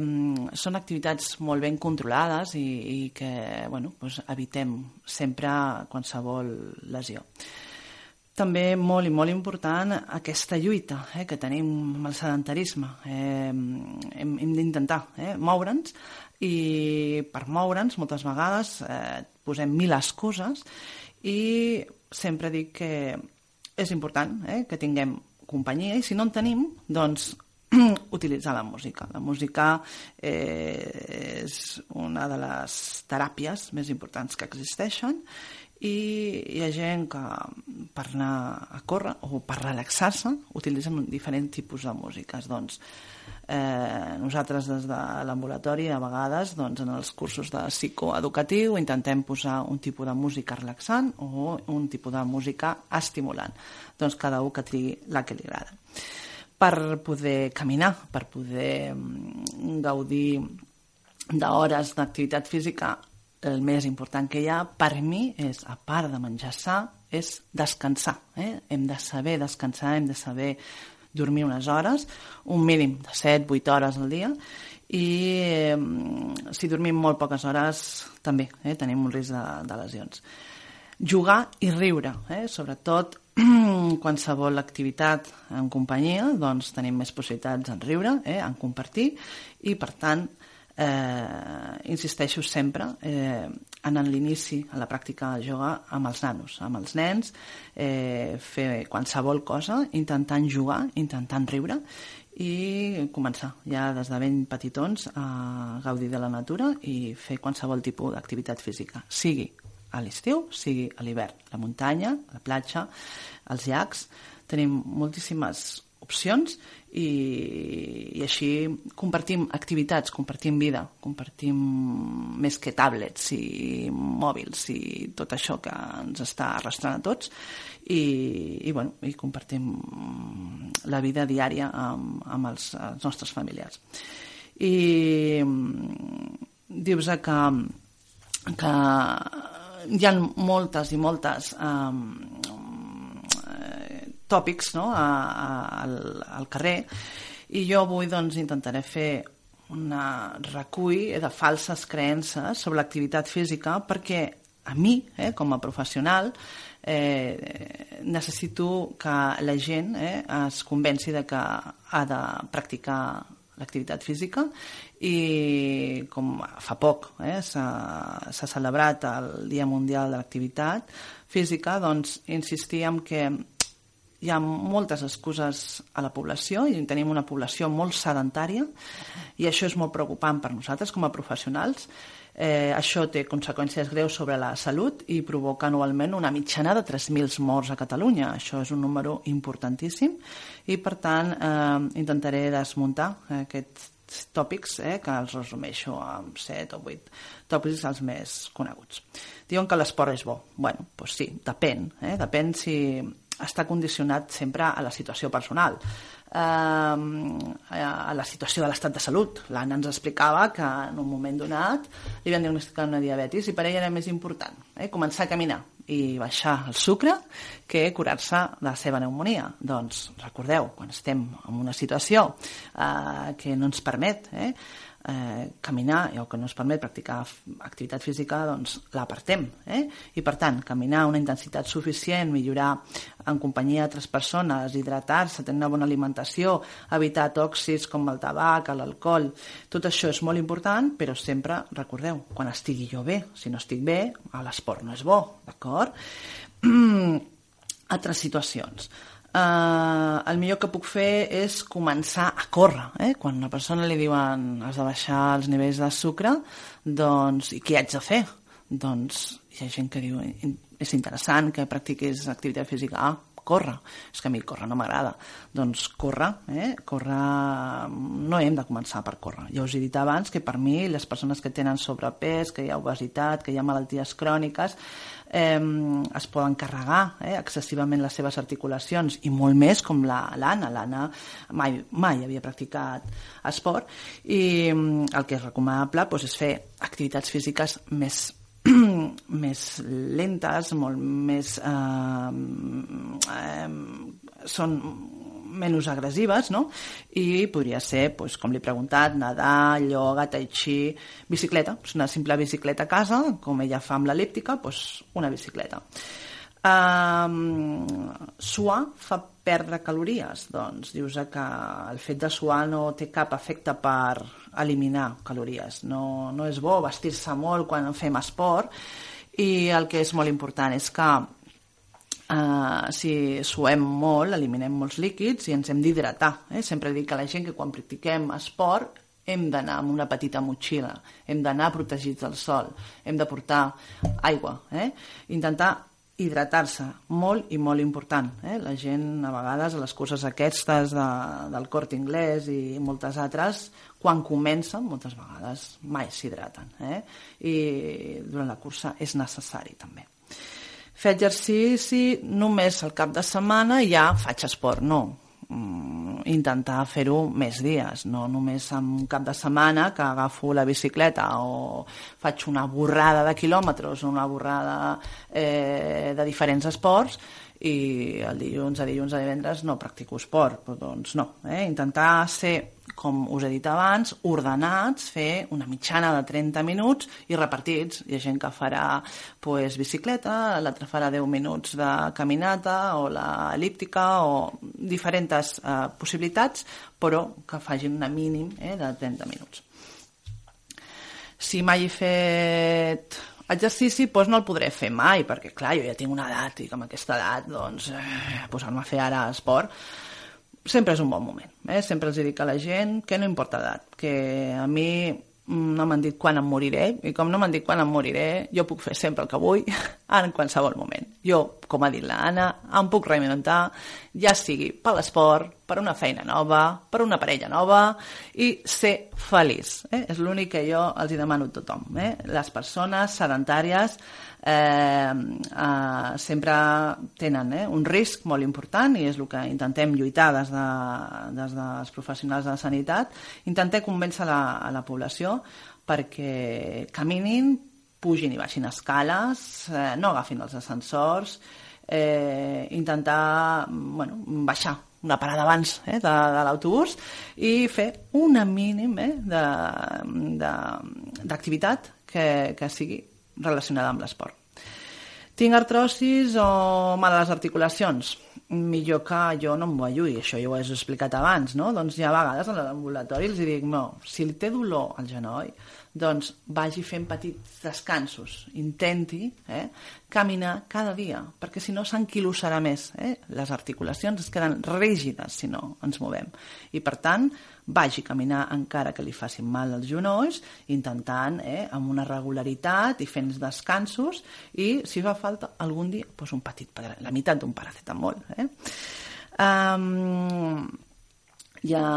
són activitats molt ben controlades i, i que bueno, doncs evitem sempre qualsevol lesió. També molt i molt important aquesta lluita eh, que tenim amb el sedentarisme. Eh, hem hem d'intentar eh, moure'ns i per moure'ns moltes vegades eh, posem mil excuses i sempre dic que és important eh, que tinguem companyia i si no en tenim, doncs utilitzar la música. La música eh, és una de les teràpies més importants que existeixen i hi ha gent que per anar a córrer o per relaxar-se utilitzen diferents tipus de músiques. Doncs, eh, nosaltres des de l'ambulatori a vegades doncs, en els cursos de psicoeducatiu intentem posar un tipus de música relaxant o un tipus de música estimulant. Doncs cada un que trigui la que li agrada per poder caminar, per poder mm, gaudir d'hores d'activitat física, el més important que hi ha per mi és, a part de menjar sa, és descansar. Eh? Hem de saber descansar, hem de saber dormir unes hores, un mínim de 7-8 hores al dia, i eh, si dormim molt poques hores també eh, tenim un risc de, de lesions. Jugar i riure, eh? sobretot qualsevol activitat en companyia, doncs tenim més possibilitats en riure, eh, en compartir, i per tant, eh, insisteixo sempre eh, en l'inici, a la pràctica de yoga amb els nanos, amb els nens, eh, fer qualsevol cosa, intentant jugar, intentant riure, i començar ja des de ben petitons a gaudir de la natura i fer qualsevol tipus d'activitat física, sigui a l'estiu, sigui a l'hivern. La muntanya, la platja, els llacs, tenim moltíssimes opcions i, i així compartim activitats, compartim vida, compartim més que tablets i mòbils i tot això que ens està arrastrant a tots i, i, bueno, i compartim la vida diària amb, amb els, els nostres familiars. I dius que, que hi ha moltes i moltes um, tòpics no? a, a, al, al carrer i jo avui doncs, intentaré fer una recull de falses creences sobre l'activitat física perquè a mi, eh, com a professional, eh, necessito que la gent eh, es convenci de que ha de practicar l'activitat física i com fa poc eh, s'ha celebrat el Dia Mundial de l'Activitat Física, doncs insistíem que hi ha moltes excuses a la població i tenim una població molt sedentària i això és molt preocupant per nosaltres com a professionals. Eh, això té conseqüències greus sobre la salut i provoca anualment una mitjana de 3.000 morts a Catalunya. Això és un número importantíssim i, per tant, eh, intentaré desmuntar aquests tòpics eh, que els resumeixo amb 7 o 8 tòpics els més coneguts. Diuen que l'esport és bo. bueno, doncs sí, depèn. Eh? Depèn si està condicionat sempre a la situació personal, eh, a la situació de l'estat de salut. L'Anna ens explicava que en un moment donat li van diagnosticar una diabetis i per ella era més important eh, començar a caminar i baixar el sucre que curar-se la seva pneumonia. Doncs recordeu, quan estem en una situació eh, que no ens permet eh, eh, caminar o que no ens permet practicar activitat física, doncs l'apartem. Eh? I per tant, caminar a una intensitat suficient, millorar en companyia d'altres persones, hidratar-se, tenir una bona alimentació, evitar tòxics com el tabac, l'alcohol, tot això és molt important, però sempre, recordeu, quan estigui jo bé, si no estic bé, l'esport no és bo, d'acord? altres situacions. Uh, el millor que puc fer és començar a córrer. Eh? Quan a una persona li diuen has de baixar els nivells de sucre, doncs, i què haig de fer? Doncs hi ha gent que diu "In- és interessant que practiquis activitat física. Ah, córrer. És que a mi córrer no m'agrada. Doncs córrer, eh? córrer... No hem de començar per córrer. Ja us he dit abans que per mi les persones que tenen sobrepès, que hi ha obesitat, que hi ha malalties cròniques, eh, es poden carregar eh, excessivament les seves articulacions i molt més com la- l'Anna. L'Anna mai, mai havia practicat esport i mm, el que és recomanable doncs, és fer activitats físiques més més lentes, molt més... Eh, eh, són menys agressives, no? I podria ser, doncs, com li he preguntat, nedar, ioga, tai chi, bicicleta, doncs una simple bicicleta a casa, com ella fa amb l'elíptica, doncs una bicicleta. Um, suar fa perdre calories doncs dius que el fet de suar no té cap efecte per eliminar calories no, no és bo vestir-se molt quan fem esport i el que és molt important és que Uh, si suem molt, eliminem molts líquids i ens hem d'hidratar. Eh? Sempre dic a la gent que quan practiquem esport hem d'anar amb una petita motxilla, hem d'anar protegits del sol, hem de portar aigua, eh? intentar hidratar-se, molt i molt important. Eh? La gent, a vegades, a les curses aquestes de, del Corte Inglés i moltes altres, quan comencen, moltes vegades mai s'hidraten. Eh? I durant la cursa és necessari, també. Fer exercici només al cap de setmana i ja faig esport, no. Mm, intentar fer-ho més dies, no només en un cap de setmana que agafo la bicicleta o faig una borrada de quilòmetres o una borrada eh, de diferents esports i el dilluns a dilluns a divendres no practico esport, però doncs no. Eh? Intentar ser, com us he dit abans, ordenats, fer una mitjana de 30 minuts i repartits. Hi ha gent que farà pues, bicicleta, l'altre farà 10 minuts de caminata o l'elíptica o diferents eh, possibilitats, però que facin una mínim eh, de 30 minuts. Si mai he fet exercici, doncs no el podré fer mai, perquè clar, jo ja tinc una edat i amb aquesta edat, doncs, eh, posar-me a fer ara esport, sempre és un bon moment. Eh? Sempre els dic a la gent que no importa l'edat, que a mi no m'han dit quan em moriré, i com no m'han dit quan em moriré, jo puc fer sempre el que vull, en qualsevol moment. Jo, com ha dit l'Anna, em puc reinventar, ja sigui per l'esport, per una feina nova, per una parella nova, i ser feliç. Eh? És l'únic que jo els hi demano a tothom. Eh? Les persones sedentàries eh, eh, sempre tenen eh, un risc molt important i és el que intentem lluitar des, de, des dels professionals de la sanitat, intentem convèncer la, a la població perquè caminin, pugin i baixin escales, eh, no agafin els ascensors, eh, intentar bueno, baixar una parada abans eh, de, de l'autobús i fer una mínim eh, d'activitat que, que sigui relacionada amb l'esport. Tinc artrosis o mal a les articulacions? Millor que jo no em guallui, això ja ho he explicat abans, no? Doncs hi ha vegades a l'ambulatori els dic, no, si li té dolor al genoll, doncs vagi fent petits descansos, intenti eh, caminar cada dia, perquè si no s'enquilosarà més, eh? les articulacions es queden rígides si no ens movem. I per tant, vagi a caminar encara que li facin mal els genolls, intentant eh, amb una regularitat i fent descansos i, si fa falta, algun dia, doncs un petit, la meitat d'un paracetamol. Eh? Um, hi ha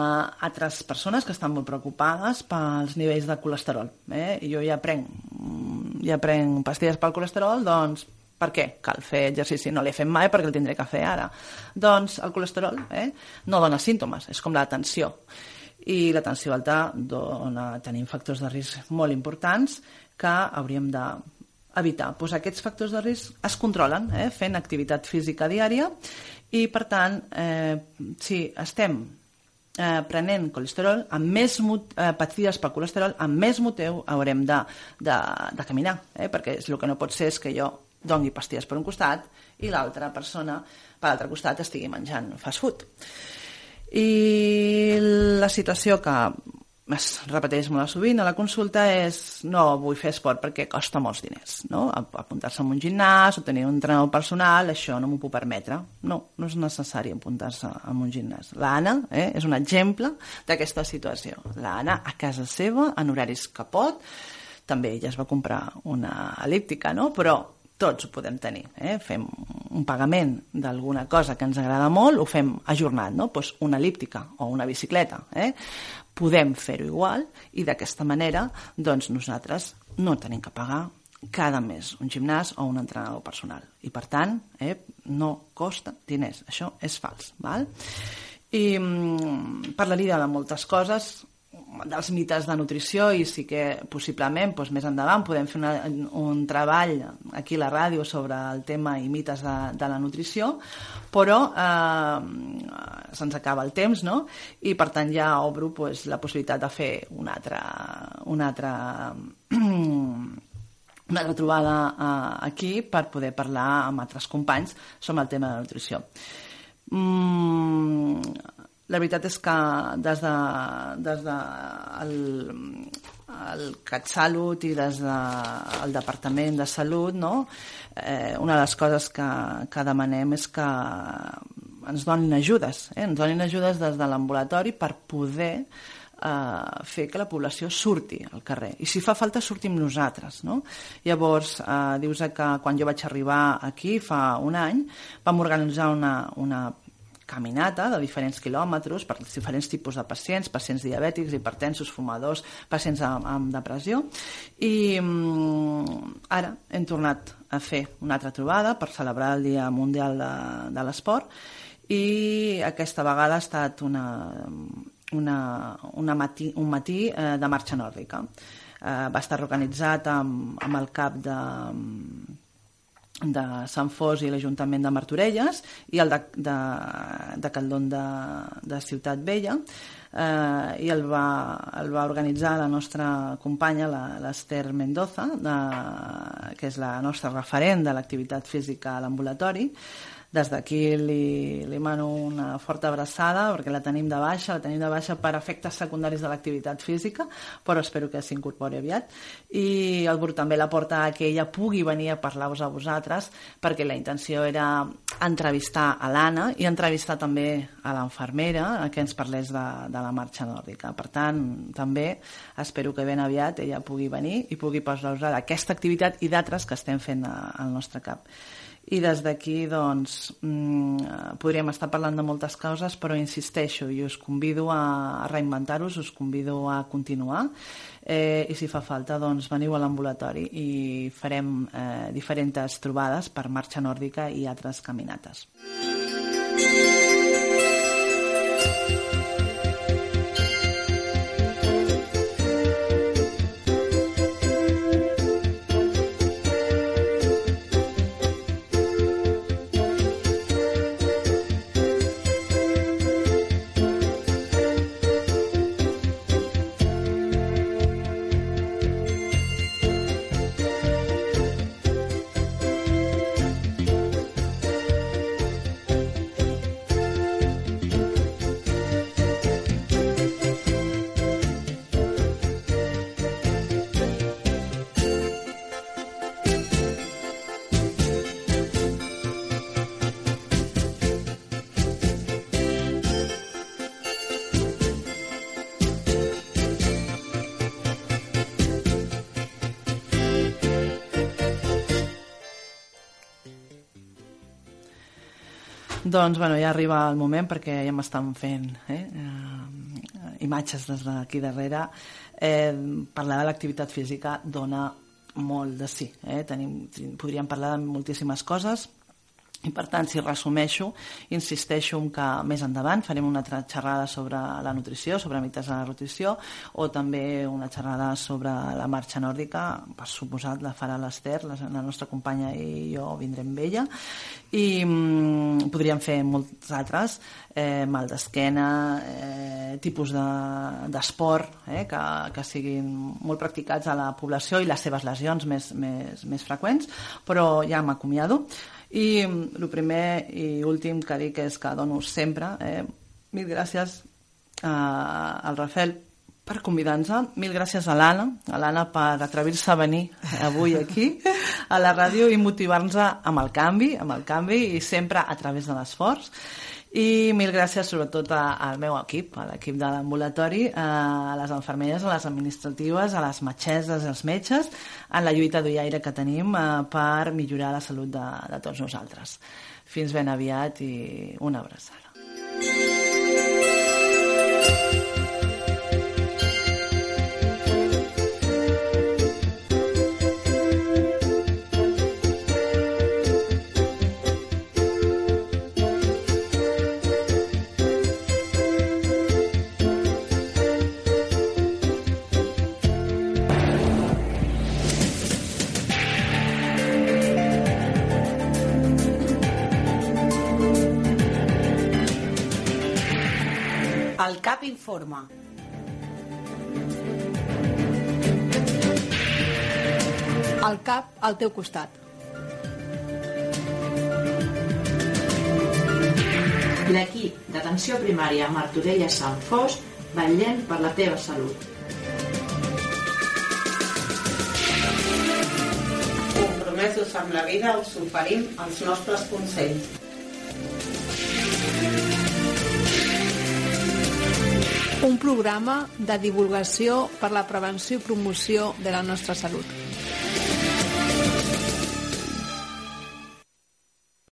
altres persones que estan molt preocupades pels nivells de colesterol. Eh? Jo ja prenc, mm, ja prenc pastilles pel colesterol, doncs per què? Cal fer exercici. No l'he fet mai perquè el tindré que fer ara. Doncs el colesterol eh, no dona símptomes, és com la tensió. I la tensió alta dona, tenim factors de risc molt importants que hauríem de evitar. Pues aquests factors de risc es controlen eh, fent activitat física diària i, per tant, eh, si estem eh, prenent colesterol, amb més mot eh, pastilles pel colesterol, amb més motiu haurem de, de, de caminar, eh? perquè el que no pot ser és que jo doni pastilles per un costat i l'altra persona per l'altre costat estigui menjant fast food. I la situació que es repeteix molt sovint a la consulta és no vull fer esport perquè costa molts diners, no? Apuntar-se a un gimnàs o tenir un entrenador personal, això no m'ho puc permetre. No, no és necessari apuntar-se a un gimnàs. L'Anna eh, és un exemple d'aquesta situació. L'Anna a casa seva, en horaris que pot, també ella es va comprar una elíptica, no? Però tots ho podem tenir. Eh? Fem un pagament d'alguna cosa que ens agrada molt, ho fem ajornat, no? pues una elíptica o una bicicleta. Eh? Podem fer-ho igual i d'aquesta manera doncs nosaltres no tenim que pagar cada mes un gimnàs o un entrenador personal. I per tant, eh, no costa diners. Això és fals. Val? I mm, parlaria de moltes coses, dels mites de nutrició i sí que possiblement doncs, més endavant podem fer una, un treball aquí a la ràdio sobre el tema i mites de, de la nutrició però eh, se'ns acaba el temps no? i per tant ja obro doncs, la possibilitat de fer una altra, una altra una altra trobada eh, aquí per poder parlar amb altres companys sobre el tema de la nutrició. Mm, la veritat és que des de, des de el, el CatSalut i des del de, Departament de Salut, no? eh, una de les coses que, que demanem és que ens donin ajudes, eh? ens donin ajudes des de l'ambulatori per poder eh, fer que la població surti al carrer. I si fa falta, sortim nosaltres. No? Llavors, eh, dius que quan jo vaig arribar aquí, fa un any, vam organitzar una, una caminata de diferents quilòmetres per diferents tipus de pacients, pacients diabètics, hipertensos, fumadors, pacients amb, amb depressió. I mm, ara hem tornat a fer una altra trobada per celebrar el Dia Mundial de, de l'Esport i aquesta vegada ha estat una, una, una matí, un matí eh, de marxa nòrdica. Eh, va estar organitzat amb, amb el cap de, de Sant Fos i l'Ajuntament de Martorelles i el de, de, de Caldón de, de Ciutat Vella eh, i el va, el va organitzar la nostra companya, l'Ester Mendoza, de, que és la nostra referent de l'activitat física a l'ambulatori. Des d'aquí li, li mano una forta abraçada perquè la tenim de baixa, la tenim de baixa per efectes secundaris de l'activitat física, però espero que s'incorpori aviat. I el Bru també la porta a que ella pugui venir a parlar-vos a vosaltres perquè la intenció era entrevistar a l'Anna i entrevistar també a l'enfermera que ens parlés de, de la marxa nòrdica. Per tant, també espero que ben aviat ella pugui venir i pugui posar-vos aquesta activitat i d'altres que estem fent al nostre cap i des d'aquí doncs mm, podríem estar parlant de moltes causes però insisteixo i us convido a, reinventar-vos, us convido a continuar eh, i si fa falta doncs veniu a l'ambulatori i farem eh, diferents trobades per marxa nòrdica i altres caminates. Doncs, bueno, ja arriba el moment perquè ja m'estan fent eh, eh, imatges des d'aquí darrere. Eh, parlar de l'activitat física dona molt de sí. Eh? Tenim, podríem parlar de moltíssimes coses, i per tant, si resumeixo, insisteixo en que més endavant farem una altra xerrada sobre la nutrició, sobre mites de la nutrició, o també una xerrada sobre la marxa nòrdica, per suposat la farà l'Ester, la, nostra companya i jo vindrem amb ella, i mm, podríem fer molts altres, eh, mal d'esquena, eh, tipus de- d'esport de, eh, que, que siguin molt practicats a la població i les seves lesions més, més, més freqüents, però ja m'acomiado. I mm, el primer i últim que dic és que dono sempre eh, mil gràcies eh, al Rafel per convidar-nos. Mil gràcies a l'Anna, a l'Anna per atrevir-se a venir avui aquí a la ràdio i motivar-nos amb el canvi, amb el canvi i sempre a través de l'esforç. I mil gràcies sobretot a- al meu equip, a l'equip de l'ambulatori, a les infermeres, a les administratives, a les metgesses, als metges, en la lluita d'ullaire que tenim per millorar la salut de, de tots nosaltres. Fins ben aviat i una abraçada. CAP informa. El CAP al teu costat. L'equip d'atenció primària Martorella Sant Fos vetllem per la teva salut. Compromesos amb la vida us oferim els nostres consells. Un programa de divulgació per la prevenció i promoció de la nostra salut.